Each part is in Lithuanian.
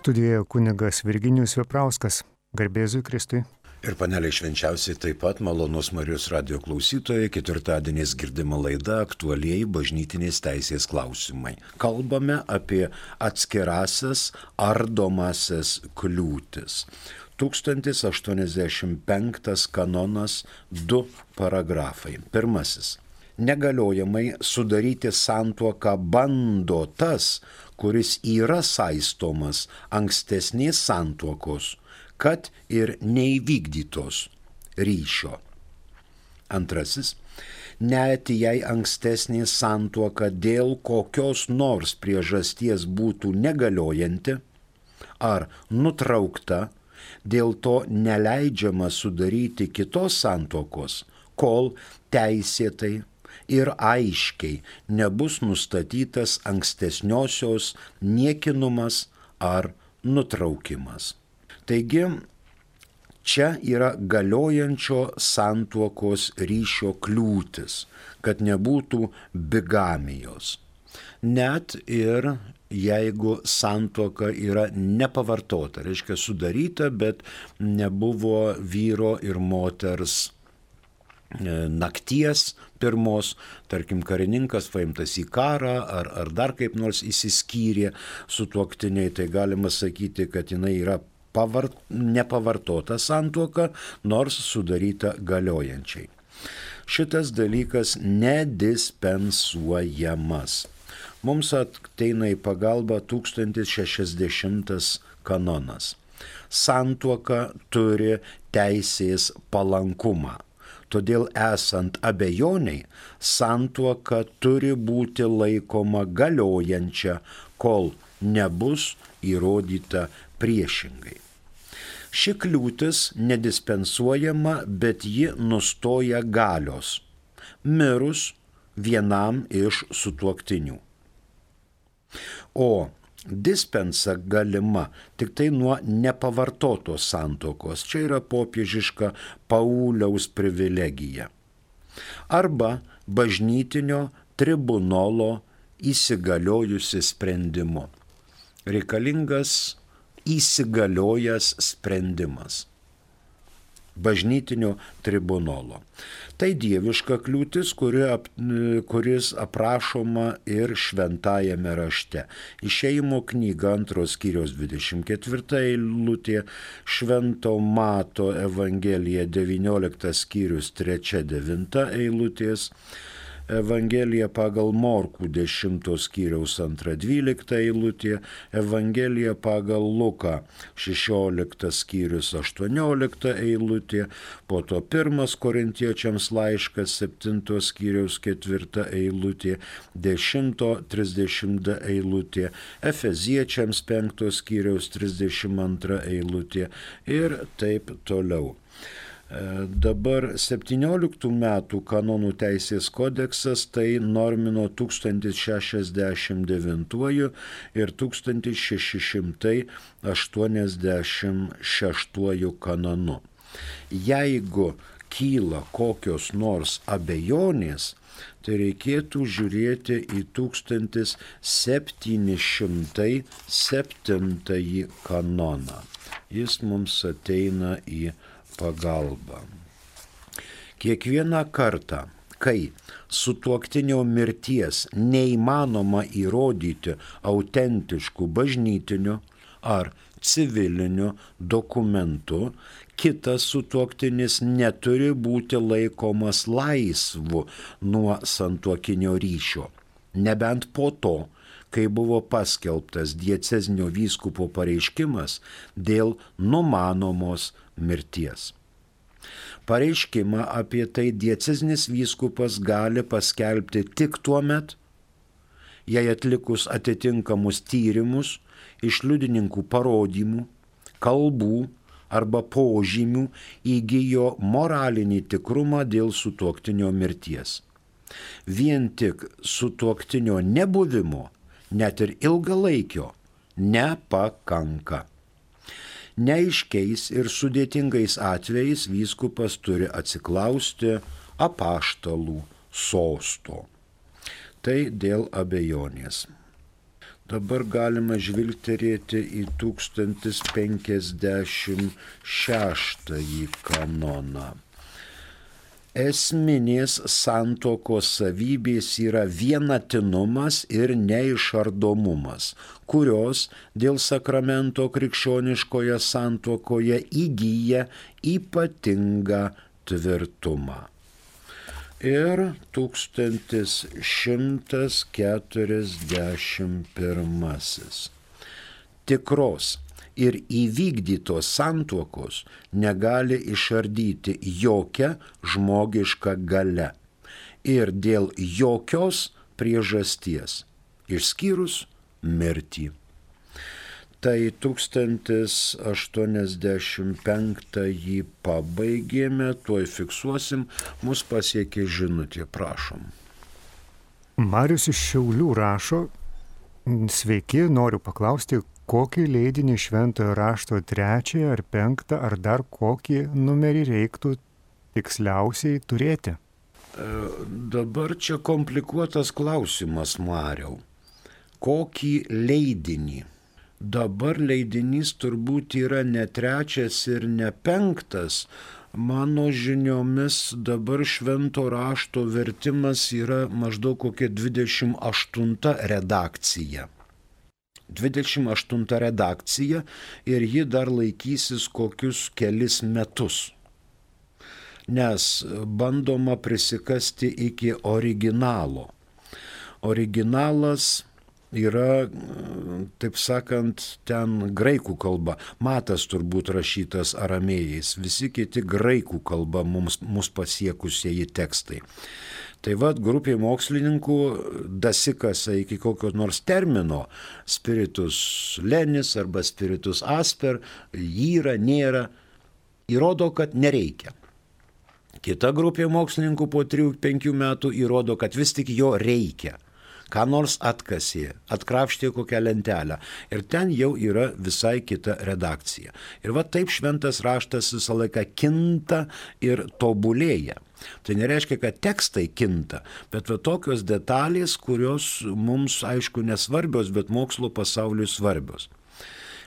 Studijoje kunigas Virginijus Veprauskas, garbėzui Kristui. Ir paneliai švenčiausiai taip pat malonus Marijos radio klausytojai, ketvirtadieniais girdima laida aktualiai bažnytinės teisės klausimai. Kalbame apie atskirasias ardomasias kliūtis. 1085 kanonas, du paragrafai. Pirmasis. Negaliojamai sudaryti santuoką bando tas, kuris yra saistomas ankstesnės santuokos kad ir neįvykdytos ryšio. Antrasis, net jei ankstesnė santuoka dėl kokios nors priežasties būtų negaliojanti ar nutraukta, dėl to neleidžiama sudaryti kitos santuokos, kol teisėtai ir aiškiai nebus nustatytas ankstesniosios niekinumas ar nutraukimas. Taigi, čia yra galiojančio santuokos ryšio kliūtis, kad nebūtų bigamijos. Net ir jeigu santuoka yra nepavartota, reiškia sudaryta, bet nebuvo vyro ir moters nakties pirmos, tarkim, karininkas paimtas į karą ar, ar dar kaip nors įsiskyrė su tuoktiniai, tai galima sakyti, kad jinai yra pavart, nepavartota santuoka, nors sudaryta galiojančiai. Šitas dalykas nedispensuojamas. Mums ateina į pagalbą 1060 kanonas. Santuoka turi teisės palankumą. Todėl esant abejoniai, santuoka turi būti laikoma galiojančia, kol nebus įrodyta priešingai. Ši kliūtis nedispensuojama, bet ji nustoja galios, mirus vienam iš sutuoktinių. O dispensa galima tik tai nuo nepavartotos santokos. Čia yra popiežiška Pauliaus privilegija. Arba bažnytinio tribunolo įsigaliojusi sprendimu. Reikalingas įsigaliojęs sprendimas bažnytinio tribunolo. Tai dieviška kliūtis, kuri, ap, kuris aprašoma ir šventajame rašte. Išeimo knyga antros skyrios 24 eilutė, Švento Mato Evangelija 19 skyrius 3-9 eilutės. Evangelija pagal Morkų 10 skyriaus 2-12 eilutė, Evangelija pagal Luką 16 skyrius 18 eilutė, po to 1 korintiečiams laiškas 7 skyriaus 4 eilutė, 10-30 eilutė, Efeziečiams 5 skyriaus 32 eilutė ir taip toliau. Dabar 17 metų kanonų teisės kodeksas tai normino 1069 ir 1686 kanonu. Jeigu kyla kokios nors abejonės, tai reikėtų žiūrėti į 1707 kanoną. Jis mums ateina į pagalba. Kiekvieną kartą, kai su tuoktinio mirties neįmanoma įrodyti autentiškų bažnytinių ar civiliniu dokumentu, kitas sutuoktinis neturi būti laikomas laisvu nuo santuokinio ryšio. Nebent po to, kai buvo paskelbtas diecezinio vyskupo pareiškimas dėl numanomos mirties. Pareiškimą apie tai diecezinis vyskupas gali paskelbti tik tuo met, jei atlikus atitinkamus tyrimus iš liudininkų parodymų, kalbų arba požymių įgyjo moralinį tikrumą dėl sutuoktinio mirties. Vien tik sutuoktinio nebuvimo, net ir ilgalaikio, nepakanka. Neiškiais ir sudėtingais atvejais vyskupas turi atsiklausti apaštalų sosto. Tai dėl abejonės. Dabar galima žvilgterėti į 1056 kanoną. Esminės santokos savybės yra vienatinumas ir neišardomumas, kurios dėl sakramento krikščioniškoje santokoje įgyja ypatingą tvirtumą ir 1141. Tikros ir įvykdytos santuokos negali išardyti jokia žmogiška gale ir dėl jokios priežasties, išskyrus mirtį. Tai 1085 pabaigėme, tuoj fiksuosim, mus pasiekė žinutė, prašom. Marius iš Šiaulių rašo, sveiki, noriu paklausti, kokį leidinį šventojo rašto trečiąją ar penktą ar dar kokį numerį reiktų tiksliausiai turėti? E, dabar čia komplikuotas klausimas, Mariau. Kokį leidinį? dabar leidinys turbūt yra ne trečias ir ne penktas. Mano žiniomis dabar švento rašto vertimas yra maždaug kokia 28 redakcija. 28 redakcija ir ji dar laikysis kokius kelis metus. Nes bandoma prisikasti iki originalo. Originalas yra, taip sakant, ten graikų kalba. Matas turbūt rašytas aramėjais, visi kiti graikų kalba mums, mus pasiekusieji tekstai. Tai vad grupė mokslininkų dasikasa iki kokio nors termino spiritus lenis arba spiritus asper, yra, nėra, įrodo, kad nereikia. Kita grupė mokslininkų po 3-5 metų įrodo, kad vis tik jo reikia ką nors atkasė, atkrapštė kokią lentelę. Ir ten jau yra visai kita redakcija. Ir va taip šventas raštas visą laiką kinta ir tobulėja. Tai nereiškia, kad tekstai kinta, bet va tokios detalės, kurios mums aišku nesvarbios, bet mokslo pasauliui svarbios.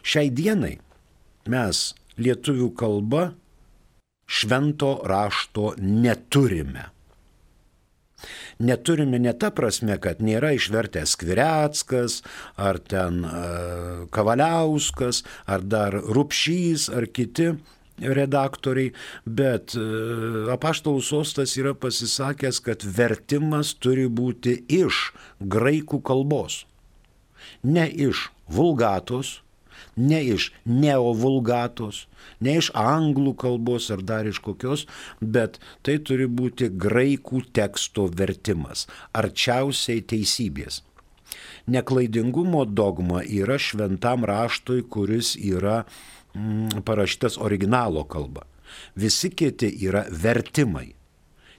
Šiai dienai mes lietuvių kalba švento rašto neturime neturime ne ta prasme, kad nėra išvertęs Kvireckas, ar ten uh, Kavaliauskas, ar dar Rupšys, ar kiti redaktoriai, bet uh, apaštalų sostas yra pasisakęs, kad vertimas turi būti iš graikų kalbos, ne iš vulgatos, ne iš neovulgatos, ne iš anglų kalbos ar dar iš kokios, bet tai turi būti graikų teksto vertimas, arčiausiai teisybės. Neklaidingumo dogma yra šventam raštui, kuris yra parašytas originalo kalba. Visi kiti yra vertimai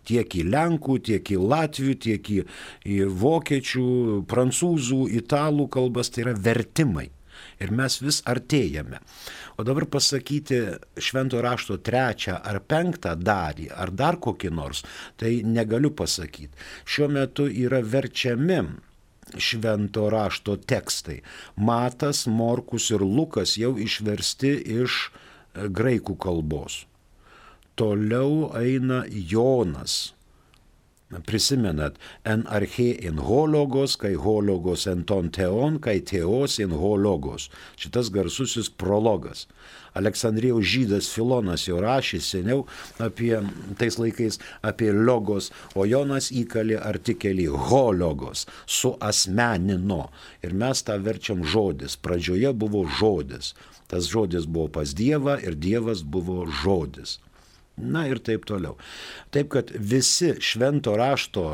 tiek į lenkų, tiek į latvių, tiek į, į vokiečių, prancūzų, italų kalbas, tai yra vertimai ir mes vis artėjame. O dabar pasakyti švento rašto trečią ar penktą dalį, ar dar kokį nors, tai negaliu pasakyti. Šiuo metu yra verčiami švento rašto tekstai. Matas, Morkus ir Lukas jau išversti iš e, graikų kalbos. Toliau eina Jonas Prisimenat, en arche in hologos, kai hologos en ton teon, kai teos in hologos. Šitas garsusis prologas. Aleksandrijos žydas Filonas jau rašė seniau apie tais laikais apie logos, o Jonas įkalė artikelį hologos su asmenino. Ir mes tą verčiam žodis. Pradžioje buvo žodis. Tas žodis buvo pas Dievą ir Dievas buvo žodis. Na ir taip toliau. Taip kad visi švento rašto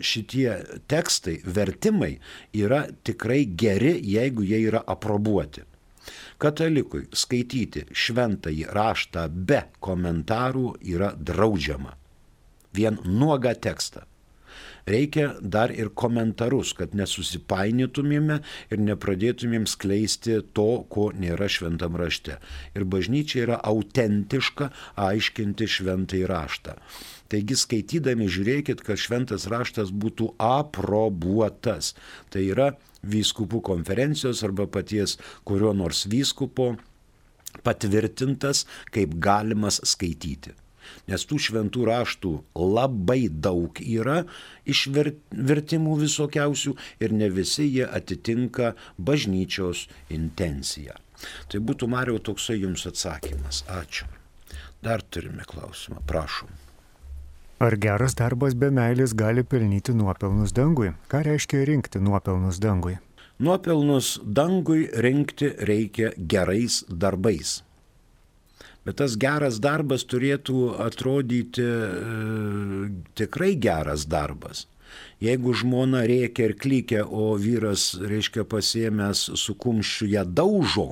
šitie tekstai, vertimai yra tikrai geri, jeigu jie yra aprobuoti. Katalikui skaityti šventąjį raštą be komentarų yra draudžiama. Vien nuoga tekstą. Reikia dar ir komentarus, kad nesusipainėtumėme ir nepradėtumėm skleisti to, ko nėra šventam rašte. Ir bažnyčia yra autentiška aiškinti šventąjį raštą. Taigi skaitydami žiūrėkit, kad šventas raštas būtų aprobuotas. Tai yra vyskupų konferencijos arba paties kurio nors vyskupo patvirtintas kaip galimas skaityti. Nes tų šventų raštų labai daug yra iš vertimų visokiausių ir ne visi jie atitinka bažnyčios intenciją. Tai būtų Mario toksai jums atsakymas. Ačiū. Dar turime klausimą. Prašom. Ar geras darbas be meilės gali pelnyti nuopelnus dangui? Ką reiškia rinkti nuopelnus dangui? Nuopelnus dangui rinkti reikia gerais darbais. Bet tas geras darbas turėtų atrodyti e, tikrai geras darbas. Jeigu žmona reikia ir klykia, o vyras, reiškia, pasiemęs su kumščiu ją daužo,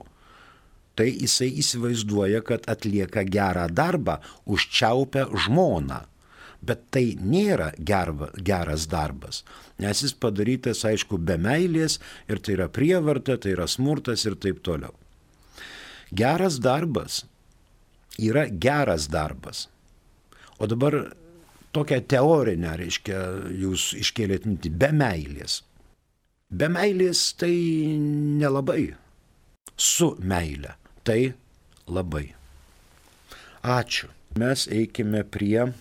tai jisai įsivaizduoja, kad atlieka gerą darbą, užčiaupia žmoną. Bet tai nėra gerba, geras darbas, nes jis padarytas, aišku, be meilės ir tai yra prievarta, tai yra smurtas ir taip toliau. Geras darbas yra geras darbas. O dabar tokią teorinę, reiškia, jūs iškėlėt mintį, be meilės. Be meilės tai nelabai. Su meile tai labai. Ačiū. Mes eikime prie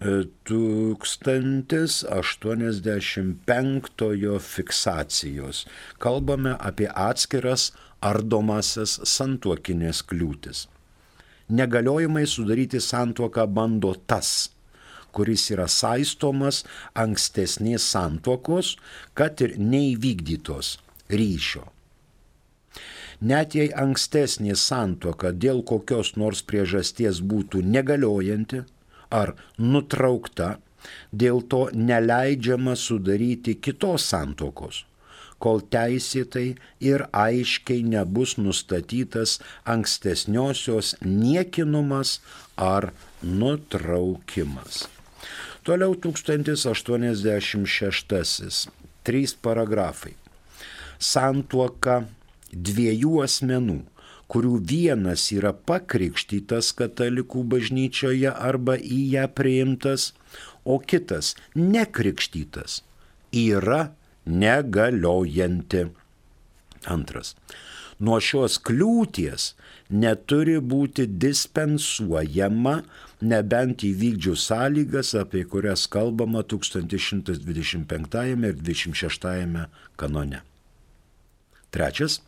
1085 fiksacijos. Kalbame apie atskiras ardomasias santuokinės kliūtis. Negaliojimai sudaryti santuoką bando tas, kuris yra saistomas ankstesnės santuokos, kad ir neįvykdytos ryšio. Net jei ankstesnė santuoka dėl kokios nors priežasties būtų negaliojanti, ar nutraukta, dėl to neleidžiama sudaryti kitos santokos, kol teisėtai ir aiškiai nebus nustatytas ankstesniosios niekinumas ar nutraukimas. Toliau 1086. Trys paragrafai. Santuoka dviejų asmenų kurių vienas yra pakrikštytas katalikų bažnyčioje arba į ją priimtas, o kitas nekrikštytas, yra negaliojanti. Antras. Nuo šios kliūties neturi būti dispensuojama, nebent įvykdžius sąlygas, apie kurias kalbama 1125 ir 26 kanone. Trečias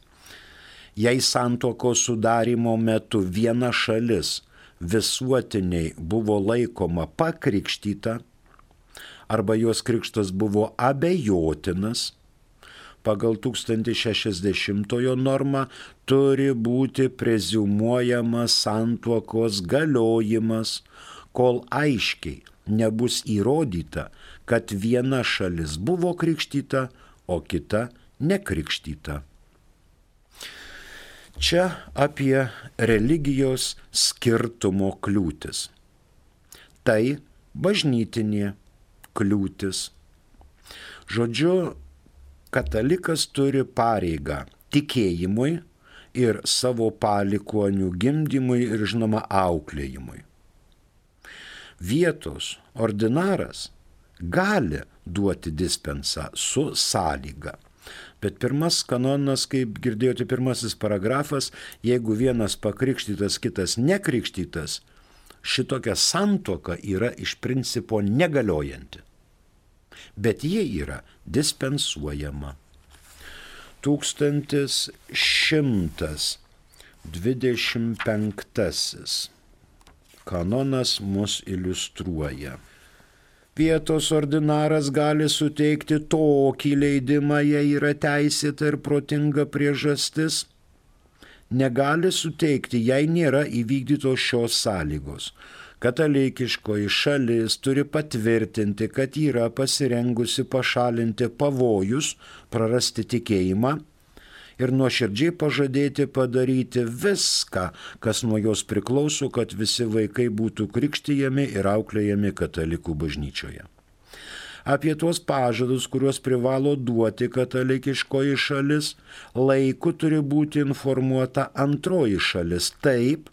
jei santokos sudarimo metu viena šalis visuotiniai buvo laikoma pakrikštyta arba jos krikštas buvo abejotinas, pagal 1060 normą turi būti prezumuojamas santuokos galiojimas, kol aiškiai nebus įrodyta, kad viena šalis buvo krikštyta, o kita nekrikštyta. Čia apie religijos skirtumo kliūtis. Tai bažnytinė kliūtis. Žodžiu, katalikas turi pareigą tikėjimui ir savo palikonių gimdymui ir žinoma auklėjimui. Vietos ordinaras gali duoti dispensą su sąlyga Bet pirmas kanonas, kaip girdėjote, pirmasis paragrafas, jeigu vienas pakrikštytas, kitas nekrikštytas, šitokia santoka yra iš principo negaliojanti. Bet jie yra dispensuojama. 1125 kanonas mus iliustruoja. Vietos ordinaras gali suteikti tokį leidimą, jei yra teisėta ir protinga priežastis. Negali suteikti, jei nėra įvykdytos šios sąlygos. Katalikiškoji šalis turi patvirtinti, kad yra pasirengusi pašalinti pavojus, prarasti tikėjimą ir nuoširdžiai pažadėti padaryti viską, kas nuo jos priklauso, kad visi vaikai būtų krikštyjami ir auklėjami katalikų bažnyčioje. Apie tuos pažadus, kuriuos privalo duoti katalikiškoji šalis, laiku turi būti informuota antroji šalis taip,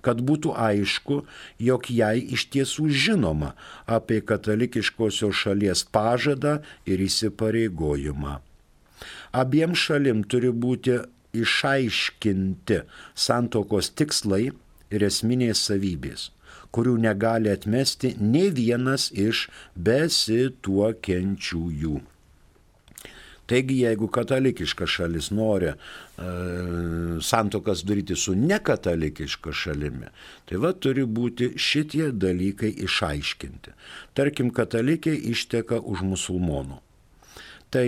kad būtų aišku, jog jai iš tiesų žinoma apie katalikiškosios šalies pažadą ir įsipareigojimą. Abiem šalim turi būti išaiškinti santokos tikslai ir esminės savybės kurių negali atmesti ne vienas iš besituokiančiųjų. Taigi, jeigu katalikiška šalis nori e, santokas daryti su nekatalikiška šalimi, tai va turi būti šitie dalykai išaiškinti. Tarkim, katalikė išteka už musulmonų. Tai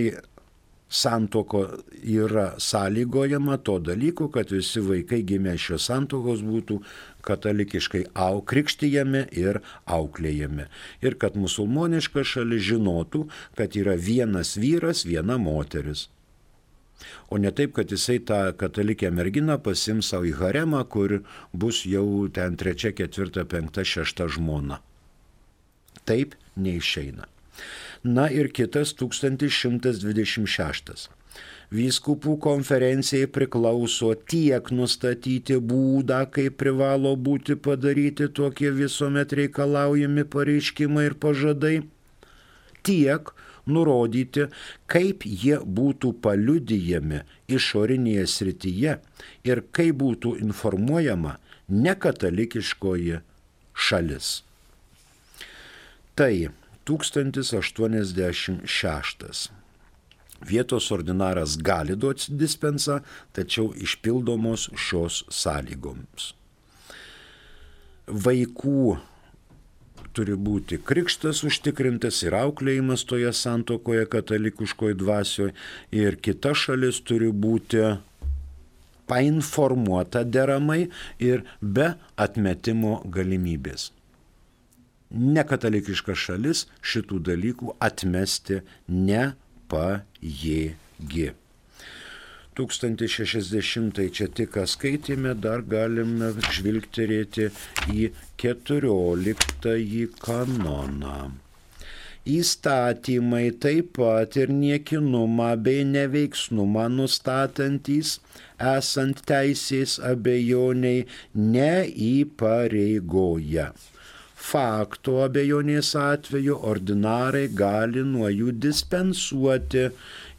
santoko yra sąlygojama to dalyko, kad visi vaikai gimę šios santokos būtų katalikiškai au, krikštyjami ir auklėjami. Ir kad musulmoniška šalis žinotų, kad yra vienas vyras, viena moteris. O ne taip, kad jisai tą katalikę merginą pasims savo į haremą, kur bus jau ten trečia, ketvirta, penkta, šešta žmona. Taip neišeina. Na ir kitas 1126. Vyskupų konferencijai priklauso tiek nustatyti būdą, kaip privalo būti padaryti tokie visuomet reikalaujami pareiškimai ir pažadai, tiek nurodyti, kaip jie būtų paliudijami išorinėje srityje ir kaip būtų informuojama nekatalikiškoji šalis. Tai 1086. Vietos ordinaras gali duoti dispensą, tačiau išpildomos šios sąlygoms. Vaikų turi būti krikštas užtikrintas ir auklėjimas toje santokoje katalikiškoje dvasioje ir kita šalis turi būti painformuota deramai ir be atmetimo galimybės nekatalikiška šalis šitų dalykų atmesti nepajėgi. 1060 čia tik skaitėme, dar galime žvilgterėti į 14 kanoną. Įstatymai taip pat ir niekinumą bei neveiksnumą nustatantys, esant teisės abejoniai, neįpareigoja fakto abejonės atveju ordinarai gali nuo jų dispensuoti,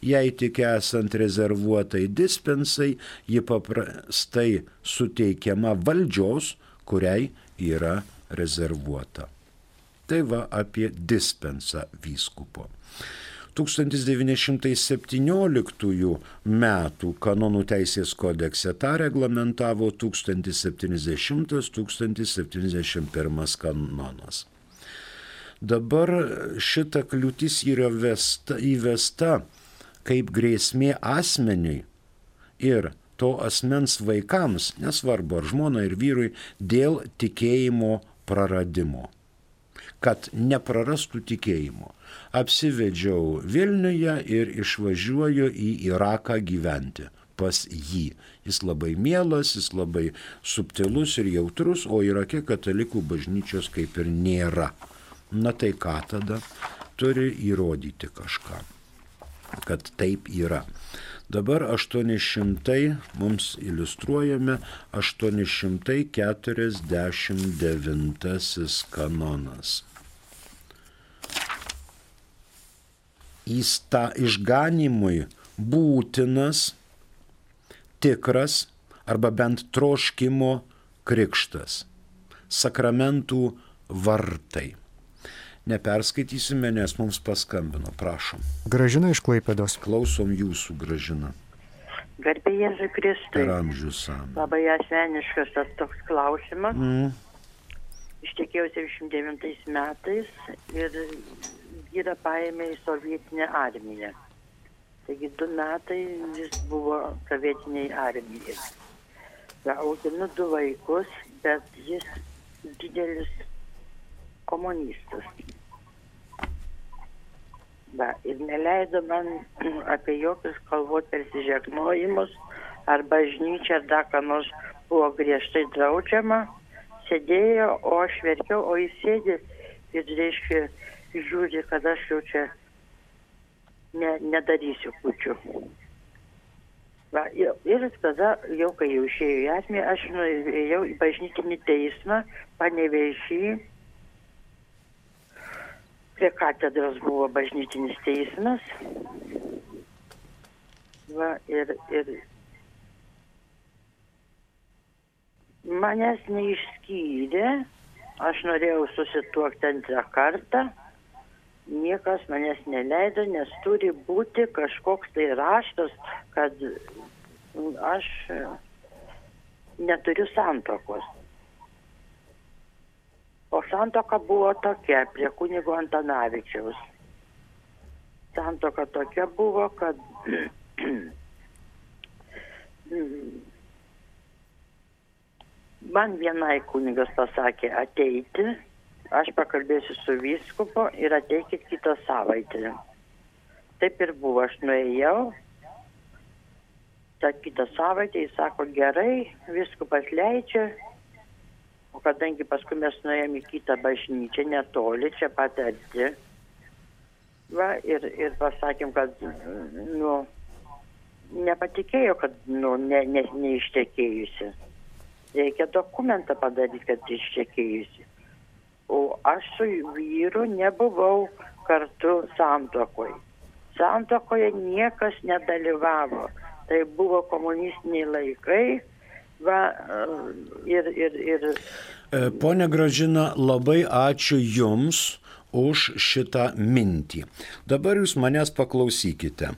jei tik esant rezervuotai dispensai, ji paprastai suteikiama valdžios, kuriai yra rezervuota. Tai va apie dispensą vyskupo. 1917 metų kanonų teisės kodekse tą reglamentavo 1070-1071 kanonas. Dabar šita kliūtis yra vesta, įvesta kaip grėsmė asmeniui ir to asmens vaikams, nesvarbu ar žmona ir vyrui, dėl tikėjimo praradimo. Kad neprarastų tikėjimo apsivedžiau Vilniuje ir išvažiuoju į Iraką gyventi pas jį. Jis labai mielas, jis labai subtilus ir jautrus, o Irake katalikų bažnyčios kaip ir nėra. Na tai ką tada? Turi įrodyti kažką, kad taip yra. Dabar 800 mums iliustruojame 849 kanonas. Įsta, išganimui būtinas, tikras arba bent troškimo krikštas, sakramentų vartai. Neperskaitysime, nes mums paskambino, prašom. Gražina iš Klaipėdos. Klausom jūsų, Gražina. Garbė Jėzui Kristui. Per amžius sam. Labai asmeniškas tas toks klausimas. Mm. Ištekėjau 79 metais ir vyrą paėmė į sovietinę armiją. Taigi du metai jis buvo sovietiniai armijai. Auginu du vaikus, bet jis didelis komunistas. Va, ir neleido man apie jokius kalbos persižegnojimus ar bažnyčią ar dar ką nors buvo griežtai draudžiama. Sėdėjo, o aš verkiau, o jis sėdė ir, reiškia, žiūri, kad aš jau čia ne, nedarysiu kučių. Va, ir, ir tada, jau kai jau išėjau į esmę, aš nuėjau į bažnytinį teismą, panevežį. Prie katedros buvo bažnytinis teismas. Va, ir, ir manęs neišskyrė, aš norėjau susituokti antrą kartą niekas manęs neleido, nes turi būti kažkoks tai raštas, kad aš neturiu santokos. O santoka buvo tokia prie kunigo Antanavičiaus. Santoka tokia buvo, kad man vienai kunigas pasakė ateiti aš pakalbėsiu su vyskupu ir ateikit kitą savaitę. Taip ir buvo, aš nuėjau. Ta kitą savaitę jis sako, gerai, viskupas leidžia. O kadangi paskui mes nuėjome į kitą bažnyčią, netoli, čia pat arti. Va, ir, ir pasakėm, kad, nu, nepatikėjo, kad, nu, ne, ne, neištekėjusi. Reikia dokumentą padaryti, kad ištekėjusi o aš su vyru nebuvau kartu santokoj. Santokoje niekas nedalyvavo. Tai buvo komunistiniai laikai. Va, ir, ir, ir... E, pone Gražina, labai ačiū Jums už šitą mintį. Dabar Jūs manęs paklausykite.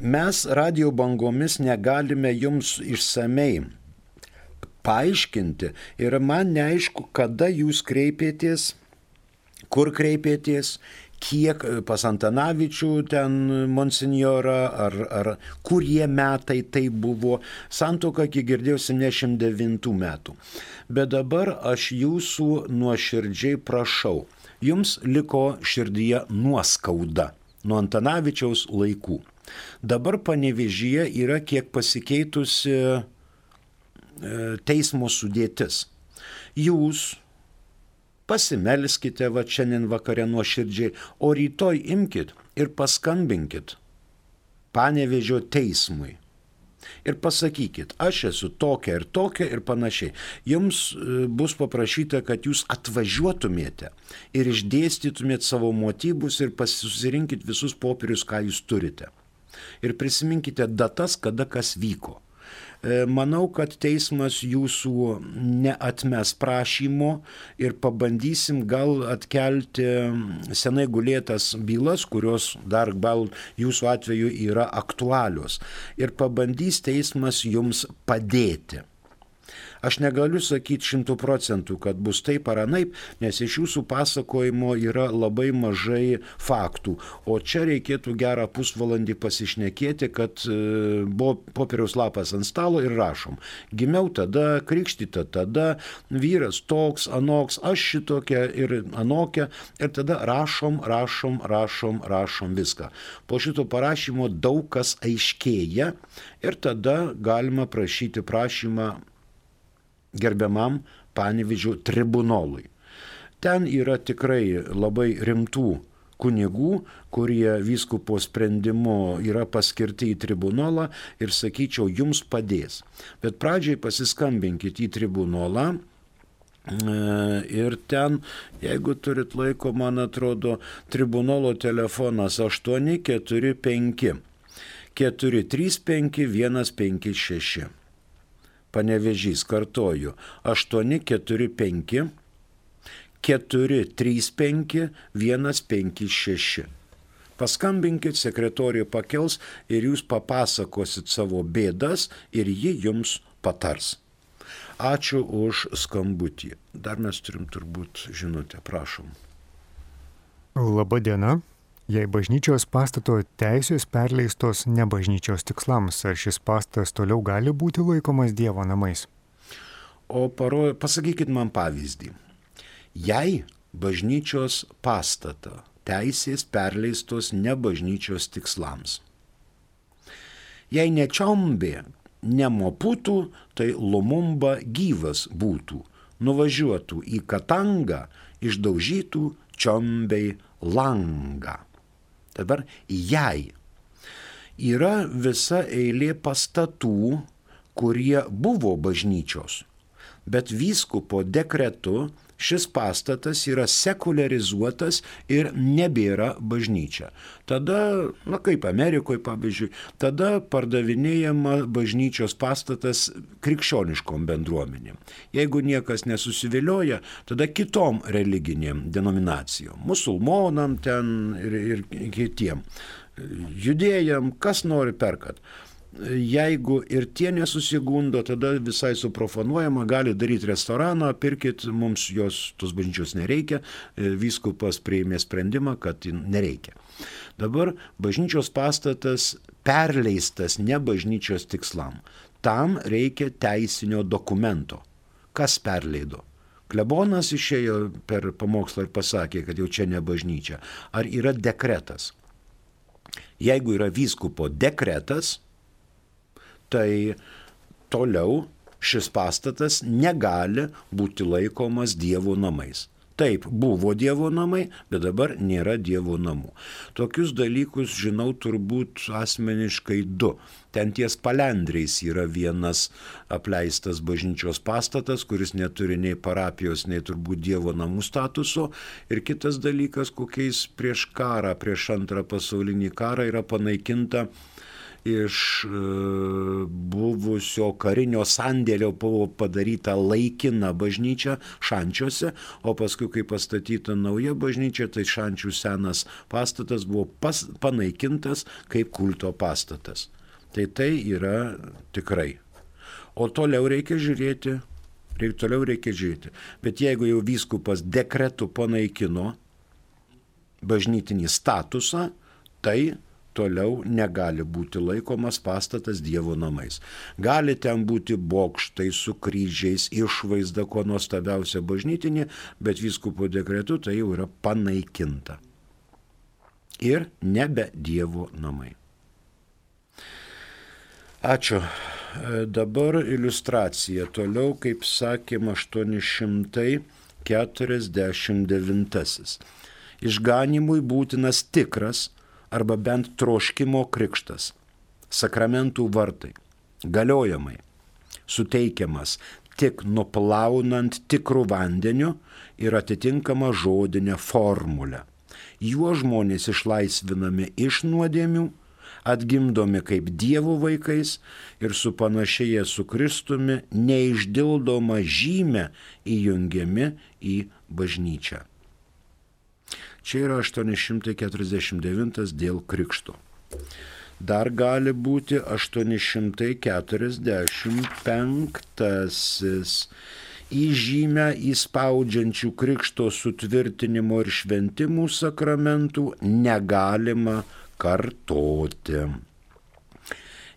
Mes radio bangomis negalime Jums išsamei paaiškinti ir man neaišku, kada jūs kreipėtės, kur kreipėtės, kiek pas Antanavičių ten monsinjorą, ar, ar kurie metai tai buvo. Santoka, kiek girdėjau, 79 metų. Bet dabar aš jūsų nuoširdžiai prašau. Jums liko širdyje nuoskauda nuo Antanavičiaus laikų. Dabar panevežyje yra kiek pasikeitusi E, teismo sudėtis. Jūs pasimelskite va šiandien vakare nuoširdžiai, o rytoj imkite ir paskambinkit panevežio teismui. Ir pasakykit, aš esu tokia ir tokia ir panašiai. Jums e, bus paprašyta, kad jūs atvažiuotumėte ir išdėstytumėt savo motyvus ir susirinkit visus popierius, ką jūs turite. Ir prisiminkite datas, kada kas vyko. E, manau, kad teismas jūsų neatmes prašymo ir pabandysim gal atkelti senai gulėtas bylas, kurios dar gal jūsų atveju yra aktualios. Ir pabandys teismas jums padėti. Aš negaliu sakyti šimtų procentų, kad bus taip ar anaip, nes iš jūsų pasakojimo yra labai mažai faktų. O čia reikėtų gerą pusvalandį pasišnekėti, kad e, buvo popieriaus lapas ant stalo ir rašom. Gimiau tada, krikštyta tada, vyras toks, anoks, aš šitokia ir anokia. Ir tada rašom, rašom, rašom, rašom viską. Po šito parašymo daug kas aiškėja ir tada galima prašyti prašymą gerbiamam Panevidžio tribunolui. Ten yra tikrai labai rimtų kunigų, kurie vyskupo sprendimu yra paskirti į tribunolą ir sakyčiau, jums padės. Bet pradžiai pasiskambinkit į tribunolą. E, ir ten, jeigu turit laiko, man atrodo, tribunolo telefonas 845 435 156 panevežys, kartoju, 845 435 156. Paskambinkit, sekretoriui pakels ir jūs papasakosit savo bėdas ir ji jums patars. Ačiū už skambutį. Dar mes turim turbūt žinutę, prašom. Labą dieną. Jei bažnyčios pastato teisės perleistos ne bažnyčios tikslams, ar šis pastatas toliau gali būti laikomas Dievo namais? O paro, pasakykit man pavyzdį. Jei bažnyčios pastato teisės perleistos ne bažnyčios tikslams. Jei nečiombė, nemoputų, tai Lumumba gyvas būtų, nuvažiuotų į Katangą, išdaužytų čiombiai langą. Dabar jei yra visa eilė pastatų, kurie buvo bažnyčios, bet vyskupo dekretu šis pastatas yra sekularizuotas ir nebėra bažnyčia. Tada, na kaip Amerikoje pavyzdžiui, tada pardavinėjama bažnyčios pastatas krikščioniškom bendruomenėm. Jeigu niekas nesusivilioja, tada kitom religinėm denominacijom, musulmonam ten ir, ir kitiem, judėjam, kas nori perkat jeigu ir tie nesusigundo, tada visai suprofanuojama, gali daryti restoraną, pirkit, mums jos tos bažnyčios nereikia, e, vyskupas priėmė sprendimą, kad nereikia. Dabar bažnyčios pastatas perleistas ne bažnyčios tikslam. Tam reikia teisinio dokumento. Kas perleido? Klebonas išėjo per pamokslą ir pasakė, kad jau čia ne bažnyčia. Ar yra dekretas? Jeigu yra vyskupo dekretas, tai toliau šis pastatas negali būti laikomas Dievo namais. Taip, buvo Dievo namai, bet dabar nėra Dievo namų. Tokius dalykus žinau turbūt asmeniškai du. Ten ties palendriais yra vienas apleistas bažnyčios pastatas, kuris neturi nei parapijos, nei turbūt Dievo namų statuso. Ir kitas dalykas, kokiais prieš karą, prieš antrą pasaulinį karą yra panaikinta iš e, buvusio karinio sandėlio buvo padaryta laikina bažnyčia šančiuose, o paskui, kai pastatyta nauja bažnyčia, tai šančių senas pastatas buvo pas, panaikintas kaip kulto pastatas. Tai tai yra tikrai. O toliau reikia žiūrėti, reikia, toliau reikia žiūrėti. Bet jeigu jau vyskupas dekretu panaikino bažnytinį statusą, tai toliau negali būti laikomas pastatas Dievo namais. Gali ten būti bokštai su kryžiais, išvaizda, kuo nuostabiausia bažnytinė, bet vyskupo dekretu tai jau yra panaikinta. Ir nebe Dievo namai. Ačiū. Dabar iliustracija. Toliau, kaip sakėm, 849. Išganimui būtinas tikras arba bent troškimo krikštas, sakramentų vartai, galiojamai, suteikiamas tik nuplaunant tikrų vandeniu ir atitinkama žodinė formulė. Juo žmonės išlaisvinami iš nuodėmių, atgimdomi kaip dievų vaikais ir supanašėję su Kristumi neišdildoma žymė įjungiami į bažnyčią. Čia yra 849 dėl krikšto. Dar gali būti 845 į žymę įspaudžiančių krikšto sutvirtinimo ir šventimų sakramentų negalima kartoti.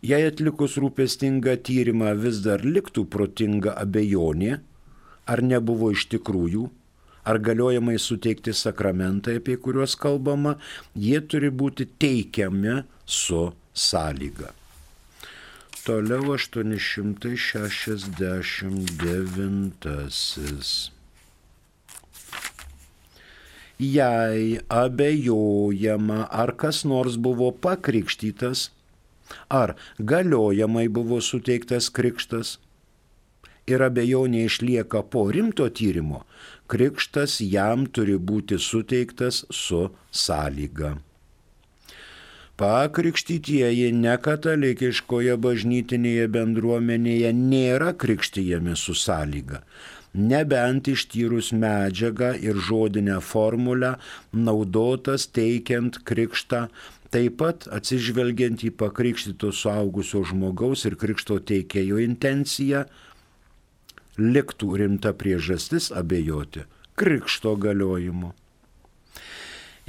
Jei atlikus rūpestingą tyrimą vis dar liktų protinga abejonė, ar nebuvo iš tikrųjų ar galiojamai suteikti sakramentai, apie kuriuos kalbama, jie turi būti teikiami su sąlyga. Toliau 869. Jei abejojama, ar kas nors buvo pakrikštytas, ar galiojamai buvo suteiktas krikštas, ir abejonė išlieka po rimto tyrimo, krikštas jam turi būti suteiktas su sąlyga. Pakrikštytieji nekatalikiškoje bažnytinėje bendruomenėje nėra krikštyjami su sąlyga, nebent ištyrus medžiagą ir žodinę formulę naudotas teikiant krikštą, taip pat atsižvelgiant į pakrikštyto suaugusio žmogaus ir krikšto teikėjo intenciją, liktų rimta priežastis abejoti krikšto galiojimu.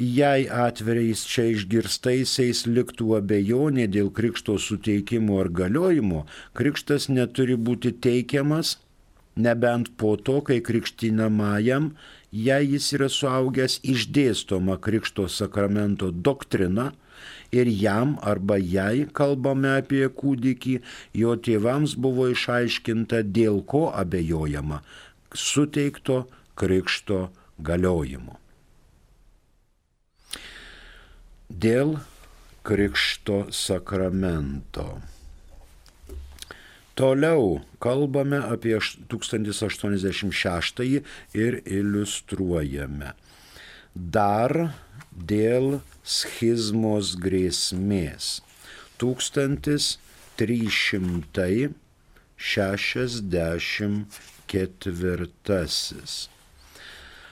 Jei atveriais čia išgirstaisiais liktų abejonė dėl krikšto suteikimo ar galiojimo, krikštas neturi būti teikiamas, nebent po to, kai krikštinamajam, jei jis yra suaugęs, išdėstoma krikšto sakramento doktrina, ir jam arba jai kalbame apie kūdikį, jo tėvams buvo išaiškinta, dėl ko abejojama - suteikto krikšto galiojimu. dėl Krikšto sakramento. Toliau kalbame apie 1086 ir iliustruojame. Dar dėl schizmos grėsmės. 1364.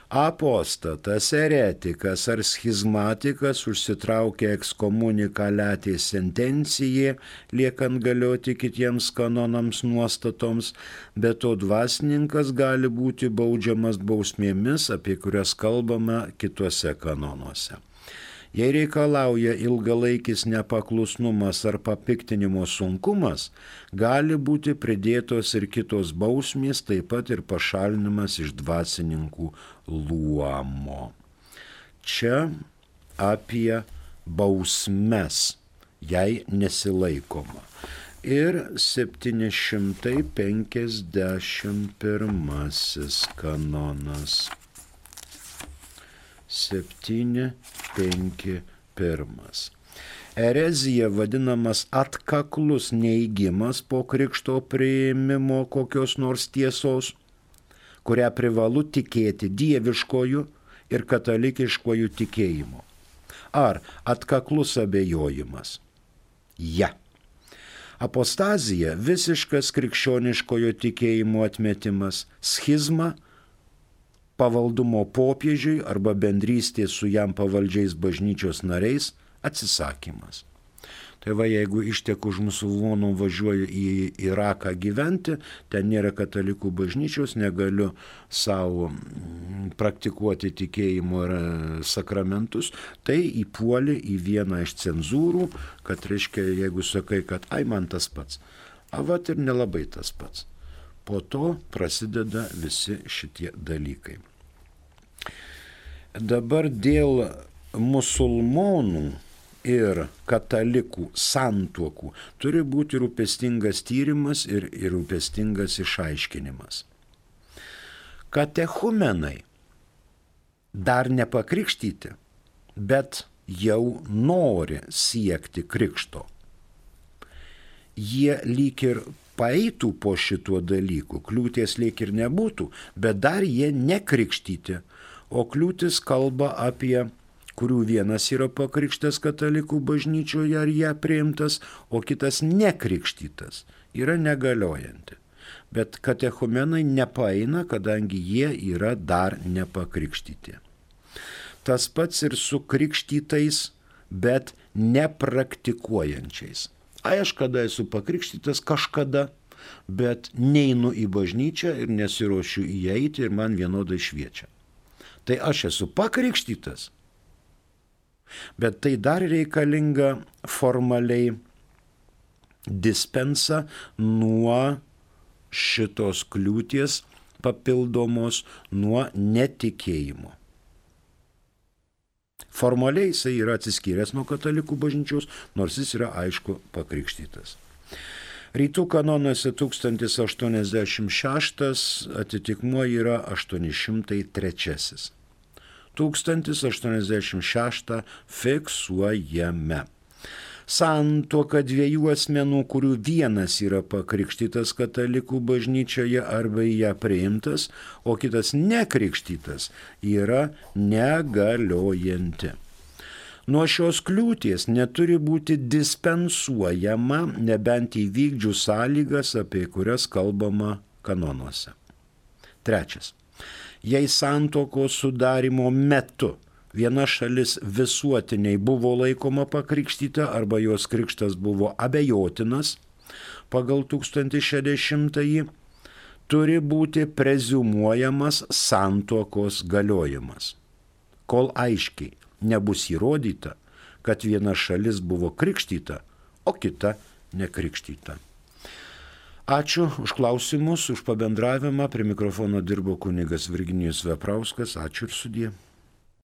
Apostatas, eretikas ar schizmatikas užsitraukia ekskomuniką letė sentencijai, liekant galioti kitiems kanonams nuostatoms, bet to dvasininkas gali būti baudžiamas bausmėmis, apie kurias kalbama kituose kanonuose. Jei reikalauja ilgalaikis nepaklusnumas ar papiktinimo sunkumas, gali būti pridėtos ir kitos bausmės, taip pat ir pašalinimas iš dvasininkų luomo. Čia apie bausmes, jei nesilaikoma. Ir 751 kanonas. 7, 5, 1. Erezija vadinamas atkaklus neįgymas po krikšto prieimimo kokios nors tiesos, kurią privalu tikėti dieviškojų ir katalikiškojų tikėjimu. Ar atkaklus abejojimas? Ja. Apostazija - visiškas krikščioniškojo tikėjimo atmetimas, schizma - pavaldumo popiežiui arba bendrystės su jam pavaldžiais bažnyčios nariais atsisakymas. Tai va, jeigu ištek už musulmonų važiuoju į Iraką gyventi, ten nėra katalikų bažnyčios, negaliu savo mm, praktikuoti tikėjimo ir e, sakramentus, tai įpuoli į vieną iš cenzūrų, kad reiškia, jeigu sakai, kad ai man tas pats, avat ir nelabai tas pats. Po to prasideda visi šitie dalykai. Dabar dėl musulmonų ir katalikų santuokų turi būti rūpestingas tyrimas ir, ir rūpestingas išaiškinimas. Katechumenai dar nepakrikštyti, bet jau nori siekti krikšto. Jie lyg ir paeitų po šituo dalyku, kliūties lyg ir nebūtų, bet dar jie nekrikštyti o kliūtis kalba apie kurių vienas yra pakrikštas katalikų bažnyčioje ar ją priimtas, o kitas nekrikštytas, yra negaliojanti. Bet katechumenai nepaeina, kadangi jie yra dar nepakrikštyti. Tas pats ir su krikštytais, bet nepraktikuojančiais. Ai, aš kada esu pakrikštytas kažkada, bet neinu į bažnyčią ir nesiuošiu įeiti ir man vienodai šviečia tai aš esu pakrikštytas. Bet tai dar reikalinga formaliai dispensa nuo šitos kliūties papildomos nuo netikėjimo. Formaliai jisai yra atsiskyręs nuo katalikų bažnyčios, nors jis yra aišku pakrikštytas. Rytų kanonuose 1086 atitikmuo yra 803. 1086 fiksuojame. Santuoka dviejų asmenų, kurių vienas yra pakrikštytas katalikų bažnyčioje arba į ją priimtas, o kitas nekrikštytas, yra negaliojanti. Nuo šios kliūties neturi būti dispensuojama, nebent įvykdžių sąlygas, apie kurias kalbama kanonuose. Trečias jei santokos sudarimo metu viena šalis visuotiniai buvo laikoma pakrikštyta arba jos krikštas buvo abejotinas pagal 1060-ąjį, turi būti prezumuojamas santokos galiojimas. Kol aiškiai nebus įrodyta, kad viena šalis buvo krikštyta, o kita nekrikštyta. Ačiū už klausimus, už pabendravimą. Prie mikrofono dirbo kunigas Virginijus Veprauskas. Ačiū ir sudie.